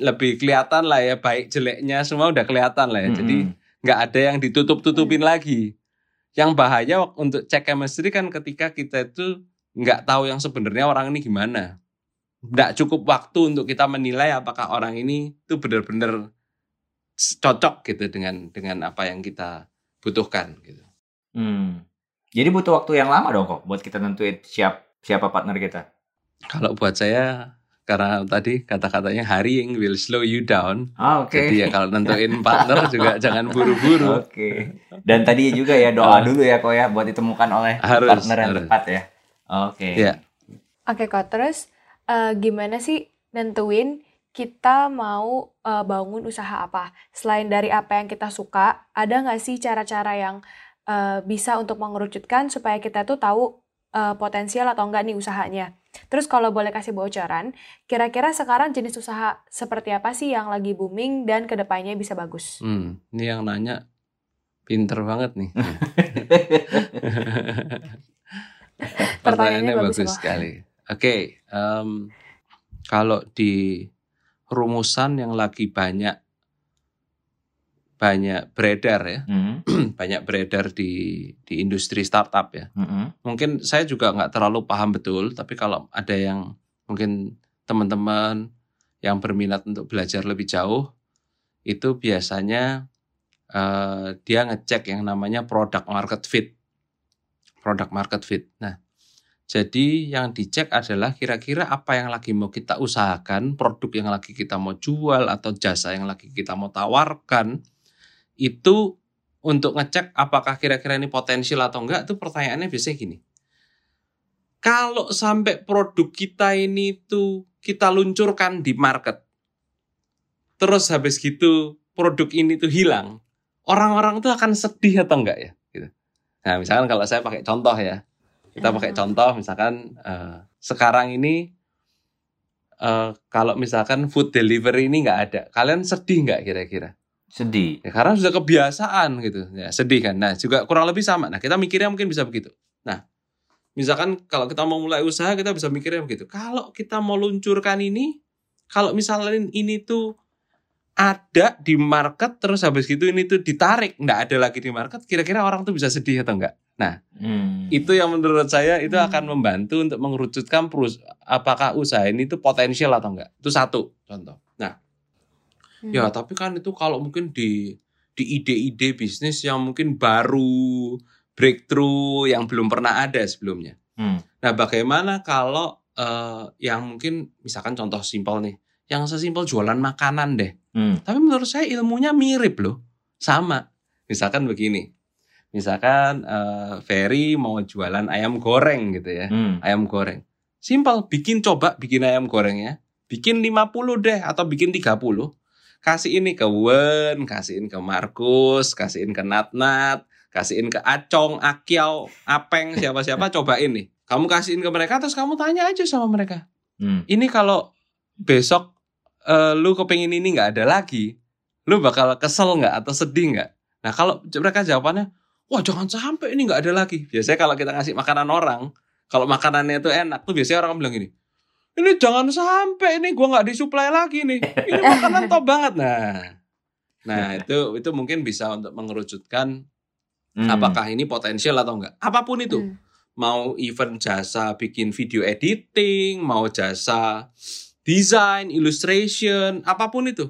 lebih kelihatan lah ya baik jeleknya semua udah kelihatan lah ya. Hmm, Jadi hmm. nggak ada yang ditutup-tutupin lagi. Yang bahaya untuk cek chemistry kan ketika kita itu nggak tahu yang sebenarnya orang ini gimana. Nggak cukup waktu untuk kita menilai apakah orang ini tuh benar-benar cocok gitu dengan dengan apa yang kita butuhkan gitu. Hmm. Jadi butuh waktu yang lama dong kok buat kita nentuin siap siapa partner kita. Kalau buat saya karena tadi kata-katanya hurrying will slow you down. Ah, Oke. Jadi ya kalau nentuin partner juga [LAUGHS] jangan buru-buru. Oke. Dan tadi juga ya doa dulu ya kok ya buat ditemukan oleh Harus, partner yang harus. tepat ya. Oke. Ya. Oke kok, terus eh, gimana sih nentuin kita mau eh, bangun usaha apa? Selain dari apa yang kita suka, ada nggak sih cara-cara yang eh, bisa untuk mengerucutkan supaya kita tuh tahu eh, potensial atau enggak nih usahanya? Terus kalau boleh kasih bocoran, kira-kira sekarang jenis usaha seperti apa sih yang lagi booming dan ke depannya bisa bagus? Hmm, ini yang nanya pinter banget nih. [LAUGHS] Pertanyaannya bagus, bagus sekali. Oke, em, kalau di rumusan yang lagi banyak banyak beredar ya, Hmm. [CLEARS THROAT] banyak beredar di di industri startup ya. Mm-mm. Mungkin saya juga nggak terlalu paham betul, tapi kalau ada yang mungkin teman-teman yang berminat untuk belajar lebih jauh, itu biasanya eh, dia ngecek yang namanya product market fit. Product market fit. Nah, jadi yang dicek adalah kira-kira apa yang lagi mau kita usahakan, produk yang lagi kita mau jual atau jasa yang lagi kita mau tawarkan, itu untuk ngecek apakah kira-kira ini potensial atau enggak, itu pertanyaannya biasanya gini. Kalau sampai produk kita ini tuh kita luncurkan di market, terus habis gitu produk ini tuh hilang, orang-orang tuh akan sedih atau enggak ya? Gitu. Nah, misalkan kalau saya pakai contoh ya, kita pakai Hmm. contoh misalkan eh, sekarang ini eh, kalau misalkan food delivery ini nggak ada, kalian sedih nggak kira-kira? Sedih. Ya, karena sudah kebiasaan gitu. Ya, sedih kan. Nah, juga kurang lebih sama. Nah, kita mikirnya mungkin bisa begitu. Nah, misalkan kalau kita mau mulai usaha, kita bisa mikirnya begitu. Kalau kita mau luncurkan ini, kalau misalnya ini tuh ada di market, terus habis gitu ini tuh ditarik, nggak ada lagi di market, kira-kira orang tuh bisa sedih atau enggak? Nah, Hmm. itu yang menurut saya itu Hmm. akan membantu untuk mengerucutkan perus apakah usaha ini tuh potensial atau enggak. Itu satu contoh. Nah, Hmm. Ya, tapi kan itu kalau mungkin di di ide-ide bisnis yang mungkin baru breakthrough yang belum pernah ada sebelumnya. Hmm. Nah, bagaimana kalau eh, yang mungkin misalkan contoh simpel nih, yang sesimpel jualan makanan deh. Hmm. Tapi menurut saya ilmunya mirip loh, sama. Misalkan begini, misalkan eh, Ferry mau jualan ayam goreng gitu ya Hmm. ayam goreng. Simpel, bikin coba bikin ayam gorengnya. Bikin 50 deh atau bikin 30. Kasih ini ke Wen, kasihin ke Markus, kasihin ke Natnat, kasihin ke Acong, Akyao, Apeng, siapa-siapa [LAUGHS] cobain nih. Kamu kasihin ke mereka terus kamu tanya aja sama mereka. Hmm. Ini kalau besok eh, lu kepengin ini nggak ada lagi, lu bakal kesel nggak atau sedih nggak? Nah kalau mereka jawabannya, wah jangan sampai ini nggak ada lagi. Biasanya kalau kita ngasih makanan orang, kalau makanannya itu enak tuh biasanya orang bilang gini, ini jangan sampai ini gua nggak disuplai lagi nih, ini makanan top banget. Nah, nah [LAUGHS] itu itu mungkin bisa untuk mengerucutkan Hmm. apakah ini potensial atau enggak. Apa pun itu Hmm. mau event jasa bikin video editing, mau jasa desain, illustration, apa pun itu.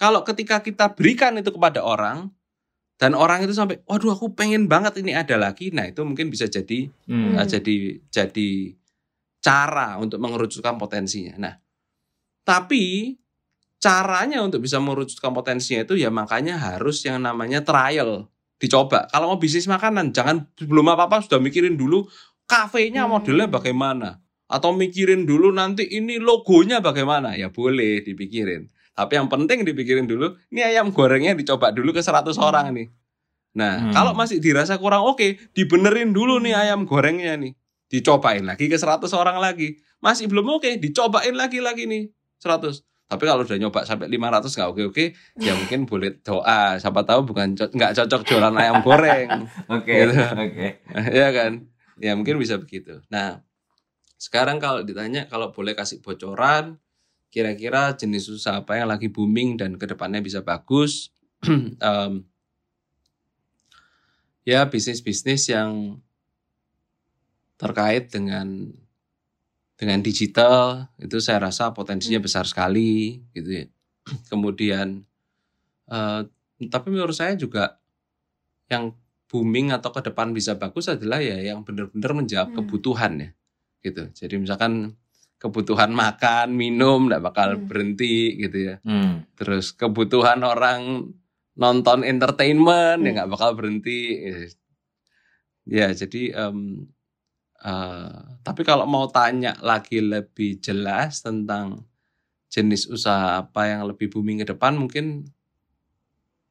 Kalau ketika kita berikan itu kepada orang dan orang itu sampai, waduh aku pengen banget ini ada lagi, nah itu mungkin bisa jadi Hmm. uh, jadi jadi cara untuk mengerucutkan potensinya. Nah, tapi caranya untuk bisa mengerucutkan potensinya itu ya makanya harus yang namanya trial, dicoba. Kalau mau bisnis makanan, jangan belum apa-apa sudah mikirin dulu kafenya Hmm. modelnya bagaimana atau mikirin dulu nanti ini logonya bagaimana. Ya boleh dipikirin. Tapi yang penting dipikirin dulu, ini ayam gorengnya dicoba dulu ke 100 orang nih. Nah, Hmm. kalau masih dirasa kurang oke, dibenerin dulu nih ayam gorengnya nih. Dicobain lagi ke 100 orang lagi. Masih belum oke, dicobain lagi lagi nih 100. Tapi kalau udah nyoba sampai 500 nggak oke-oke, ya [SIGHS] mungkin boleh doa. Siapa tahu bukan co- nggak cocok jualan ayam goreng. [LAUGHS] Oke. Gitu. Oke. [LAUGHS] ya kan? Ya mungkin bisa begitu. Nah, sekarang kalau ditanya kalau boleh kasih bocoran, kira-kira jenis usaha apa yang lagi booming dan ke depannya bisa bagus? [CLEARS THROAT] Em, ya bisnis-bisnis yang terkait dengan dengan digital itu saya rasa potensinya Hmm. besar sekali gitu ya. [CLEARS THROAT] Kemudian eh, tapi menurut saya juga yang booming atau ke depan bisa bagus adalah ya yang benar-benar menjawab Hmm. kebutuhan ya gitu. Jadi misalkan kebutuhan makan, minum nggak bakal Hmm. berhenti gitu ya. Hmm. Terus kebutuhan orang nonton entertainment ya Hmm. nggak bakal berhenti. Ya jadi em, eh, tapi kalau mau tanya lagi lebih jelas tentang jenis usaha apa yang lebih booming ke depan mungkin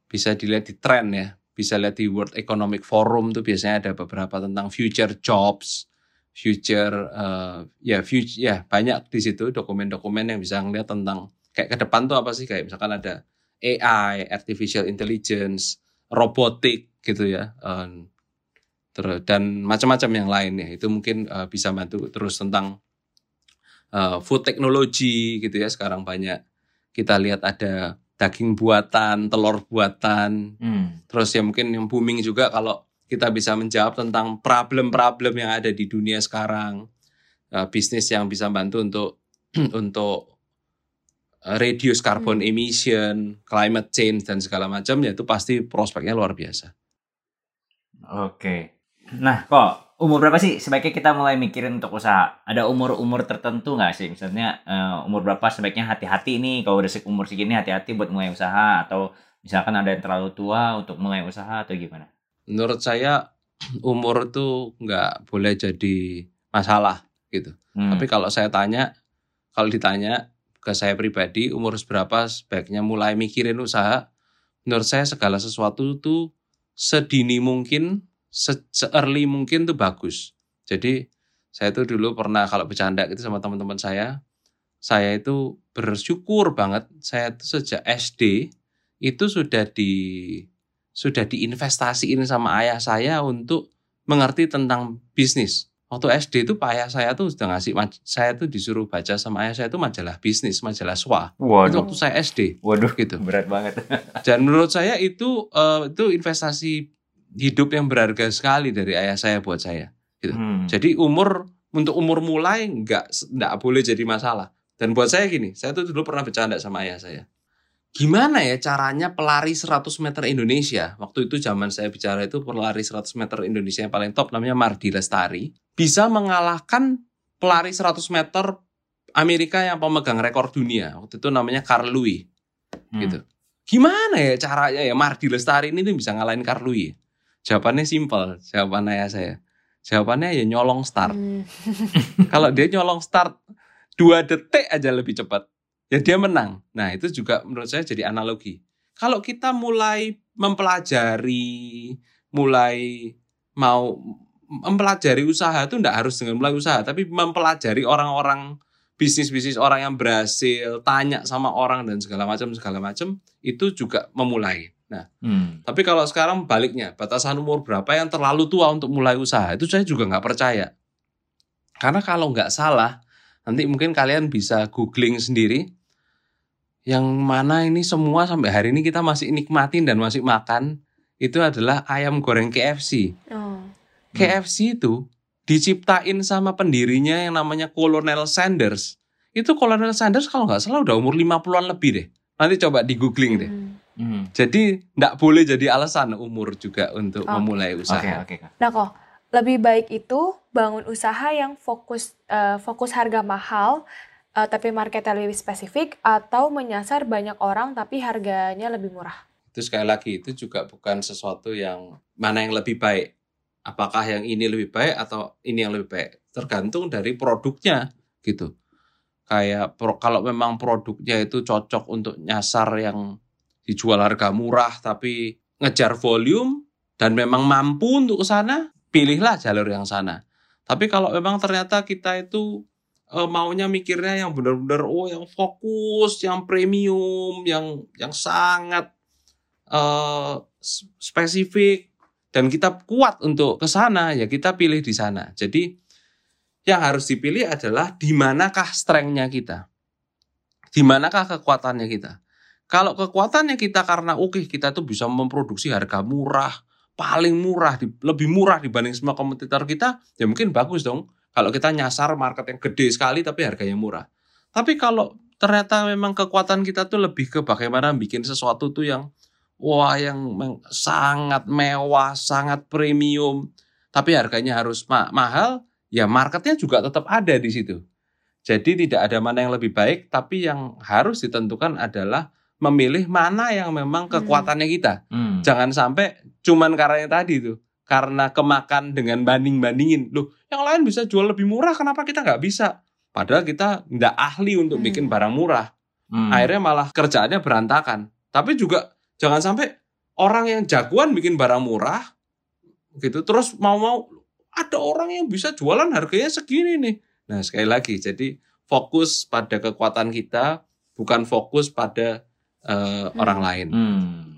bisa dilihat di tren ya. Bisa lihat di World Economic Forum tuh biasanya ada beberapa tentang future jobs, future eh, ya future ya banyak di situ dokumen-dokumen yang bisa ngeliat tentang kayak ke depan tuh apa sih kayak misalkan ada AI, artificial intelligence, robotik gitu ya. eh, terus dan macam-macam yang lain ya. Itu mungkin eh, bisa bantu terus tentang eh, food technology gitu ya. Sekarang banyak kita lihat ada daging buatan, telur buatan, Hmm. Terus ya mungkin yang booming juga kalau kita bisa menjawab tentang problem-problem yang ada di dunia sekarang, Eh, bisnis yang bisa bantu untuk [CLEARS THROAT] untuk eh, reduce carbon Hmm. emission, climate change dan segala macam, ya itu pasti prospeknya luar biasa. Oke. Nah, kok umur berapa sih sebaiknya kita mulai mikirin untuk usaha? Ada umur-umur tertentu nggak sih? Misalnya eh, umur berapa sebaiknya hati-hati nih kalau udah umur segini hati-hati buat mulai usaha atau misalkan ada yang terlalu tua untuk mulai usaha atau gimana? Menurut saya umur itu nggak boleh jadi masalah gitu. Hmm. Tapi kalau saya tanya, kalau ditanya ke saya pribadi umur berapa sebaiknya mulai mikirin usaha, menurut saya segala sesuatu itu sedini mungkin, se- se-early mungkin tuh bagus. Jadi saya tuh dulu pernah kalau bercanda gitu sama teman-teman saya, saya itu bersyukur banget saya tuh sejak SD itu sudah di sudah diinvestasiin sama ayah saya untuk mengerti tentang bisnis. Waktu SD itu Pak ayah saya tuh sudah ngasih saya tuh disuruh baca sama ayah saya itu majalah bisnis, majalah SWA. Itu Waduh, waktu saya SD waduh, gitu. berat banget. [LAUGHS] Dan menurut saya itu eh, itu investasi hidup yang berharga sekali dari ayah saya buat saya. Hmm. Jadi umur untuk umur mulai nggak nggak boleh jadi masalah. Dan buat saya gini, saya tuh dulu pernah bercanda sama ayah saya. Gimana ya caranya pelari 100 meter Indonesia? Waktu itu zaman saya bicara itu pelari 100 meter Indonesia yang paling top namanya Mardi Lestari bisa mengalahkan pelari 100 meter Amerika yang pemegang rekor dunia. Waktu itu namanya Carl Louis Hmm. gitu. Gimana ya caranya ya Mardi Lestari ini tuh bisa ngalahin Carl Louis? Jawabannya simpel, jawaban ayah saya. Jawabannya ya nyolong start. Hmm. Kalau dia nyolong start dua detik aja lebih cepat, ya dia menang. Nah itu juga menurut saya jadi analogi. Kalau kita mulai mempelajari, mulai mau mempelajari usaha itu enggak harus dengan mulai usaha, tapi mempelajari orang-orang bisnis-bisnis orang yang berhasil, tanya sama orang dan segala macam segala macam itu juga memulai. Nah, Hmm. tapi kalau sekarang baliknya, batasan umur berapa yang terlalu tua untuk mulai usaha, itu saya juga nggak percaya. Karena kalau nggak salah, nanti mungkin kalian bisa googling sendiri, yang mana ini semua sampai hari ini kita masih nikmatin dan masih makan, itu adalah ayam goreng KFC. Oh. KFC itu diciptain sama pendirinya yang namanya Colonel Sanders. Itu Colonel Sanders kalau nggak salah udah umur 50-an lebih deh. Nanti coba di googling deh. Hmm. Hmm. Jadi nggak boleh jadi alasan umur juga untuk Oke. memulai Oke, usaha. oke, Kak. Nah kok lebih baik itu bangun usaha yang fokus eh, fokus harga mahal eh, tapi marketnya lebih spesifik atau menyasar banyak orang tapi harganya lebih murah. Itu sekali lagi itu juga bukan sesuatu yang mana yang lebih baik. Apakah yang ini lebih baik atau ini yang lebih baik? Tergantung dari produknya gitu. Kayak pro- kalau memang produknya itu cocok untuk nyasar yang dijual harga murah tapi ngejar volume dan memang mampu untuk ke sana, pilihlah jalur yang sana. Tapi kalau memang ternyata kita itu eh, maunya mikirnya yang benar-benar oh yang fokus, yang premium, yang yang sangat s- spesifik dan kita kuat untuk ke sana ya kita pilih di sana. Jadi yang harus dipilih adalah di manakah strength-nya kita. Di manakah kekuatannya kita. Kalau kekuatannya kita karena oke kita tuh bisa memproduksi harga murah, paling murah, lebih murah dibanding semua kompetitor kita, ya mungkin bagus dong. Kalau kita nyasar market yang gede sekali tapi harganya murah. Tapi kalau ternyata memang kekuatan kita tuh lebih ke bagaimana bikin sesuatu tuh yang wah yang sangat mewah, sangat premium, tapi harganya harus ma mahal, ya marketnya juga tetap ada di situ. Jadi tidak ada mana yang lebih baik, tapi yang harus ditentukan adalah memilih mana yang memang hmm. kekuatannya kita. Hmm. Jangan sampai cuman karena yang tadi tuh, karena kemakan dengan banding-bandingin. Loh, yang lain bisa jual lebih murah, kenapa kita nggak bisa? Padahal kita nggak ahli untuk hmm. bikin barang murah. Hmm. Akhirnya malah kerjaannya berantakan. Tapi juga jangan sampai orang yang jagoan bikin barang murah, gitu, terus mau-mau ada orang yang bisa jualan harganya segini nih. Nah sekali lagi, jadi fokus pada kekuatan kita, bukan fokus pada uh, hmm. orang lain. Hmm.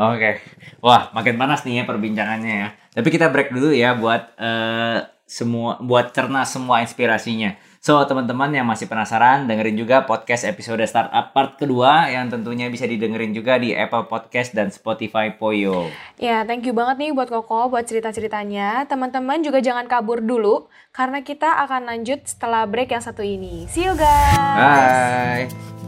Oke, okay. wah makin panas nih ya perbincangannya ya. Tapi kita break dulu ya buat uh, semua, buat cerna semua inspirasinya. So, teman-teman yang masih penasaran, dengerin juga podcast episode Startup part kedua yang tentunya bisa didengerin juga di Apple Podcast dan Spotify Poyo. Ya, thank you banget nih buat Koko buat cerita-ceritanya. Teman-teman juga jangan kabur dulu karena kita akan lanjut setelah break yang satu ini. See you guys. Bye.